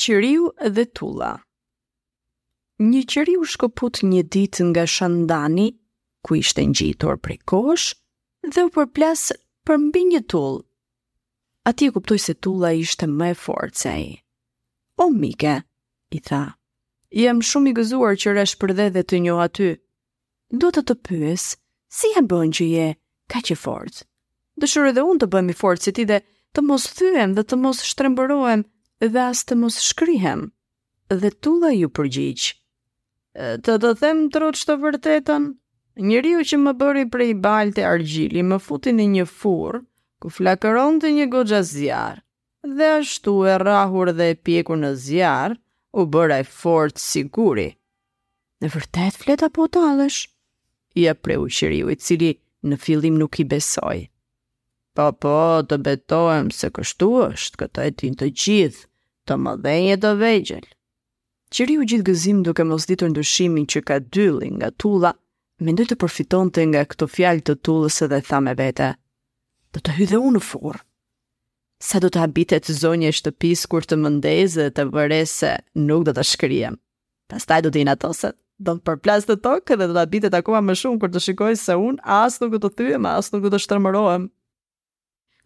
Qiriu dhe Tulla Një qiri u shkëput një ditë nga shandani, ku ishte ngjitur prej kohësh, dhe u përplas përmbi një tullë. Atje kuptoi se Tulla ishte më e fortë se ai. O mike, i tha, jam shumë i gëzuar që rashë përdhe dhe të njoha ty. Dua të të pyes, si ia bën që je kaq e fortë? Dëshiroj dhe unë të bëhem i fortë si ti dhe të mos thyhem dhe të mos shtrembërohem dhe as të mos shkrihem. Dhe Tulla iu përgjigj, Të të them troç të vërtetën, njeriu që më bëri prej balte argjili më futi në një furrë ku flakëronte një goxha zjarr, dhe ashtu e rrahur dhe e pjekur në zjarr u bëra e fortë si guri. Me të vërtetë flet apo tallesh? ia preu qiriu, i cili në fillim nuk i besoi. Po, po, të betohem se kështu është, këtë e dinë të gjithë, të mëdhenj e të vegjël. Qiriu gjithë gëzim duke mos ditur ndryshimin që ka dylli nga tulla, mendoi të përfitonte nga këto fjalë të tullës edhe tha me vete. Do të hyj dhe unë në furrë. Sa do të habitet zonja e shtëpisë kur të më ndezë dhe të vërë re se nuk do të shkrihem. Pastaj do të inatoset, do të më përplasë në tokë dhe do të habitet akoma më shumë kur të shikojë se unë as nuk do të thyhem, as nuk do të shtrembërohem.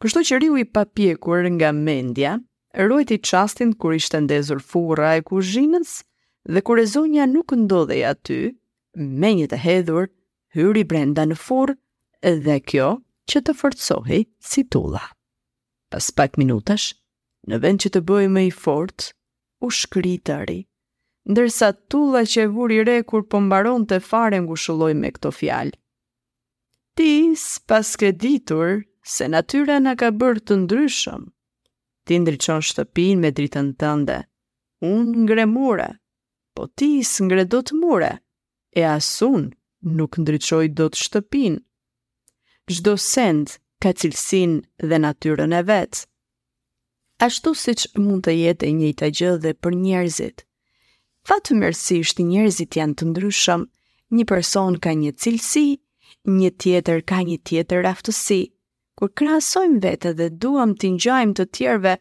Kështu qiriu i papjekur nga mendja, ruajti çastin kur ishte ndezur furra e kuzhinës dhe kur e zonja nuk ndodhej aty, me një të hedhur, hyri brenda në furrë dhe kjo që të forcohej si tulla. Pas pak minutash, në vend që të bëhej më i fortë, u shkri i tëri. Ndërsa Tulla që e vuri re kur po mbaronte fare e ngushëlloi me këto fjalë. Ti s'paske ditur se natyra na ka bërë të ndryshëm. Ti ndriçon shtëpinë me dritën tënde. Unë ngre mure, po ti s'ngre dot mure, e as unë nuk ndriçoj dot shtëpinë. Çdo send ka cilësinë dhe natyrën e vet. Ashtu siç mund të jetë e njëjta gjë dhe për njerëzit. Fatmirësisht njerëzit janë të ndryshëm, një person ka një cilësi, një tjetër ka një tjetër aftësi. Kur krahasojmë veten dhe duam t'u ngjajmë të tjerëve,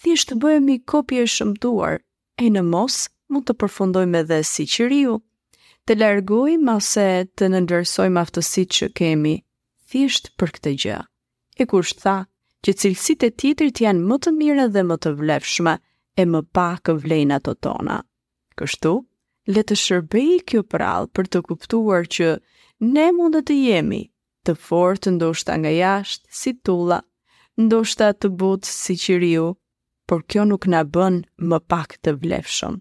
thjesht bëhemi kopje e shëmtuar, E në mos mund të përfundojmë edhe si qiriu. Të largojmë ose të nënvlerësojmë aftësitë që kemi, thjesht për këtë gjë. E kush tha që cilësitë e tjetrit janë më të mira dhe më të vlefshme e më pak vlejnë ato tona. Kështu, le të shërbejë kjo prallë për të kuptuar që ne mund të jemi të fortë ndoshta nga jashtë si tulla, ndoshta të butë si qiriu, por kjo nuk na bën më pak të vlefshëm.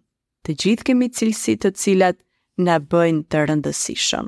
Të gjithë kemi cilësi të cilat na bëjnë të rëndësishëm.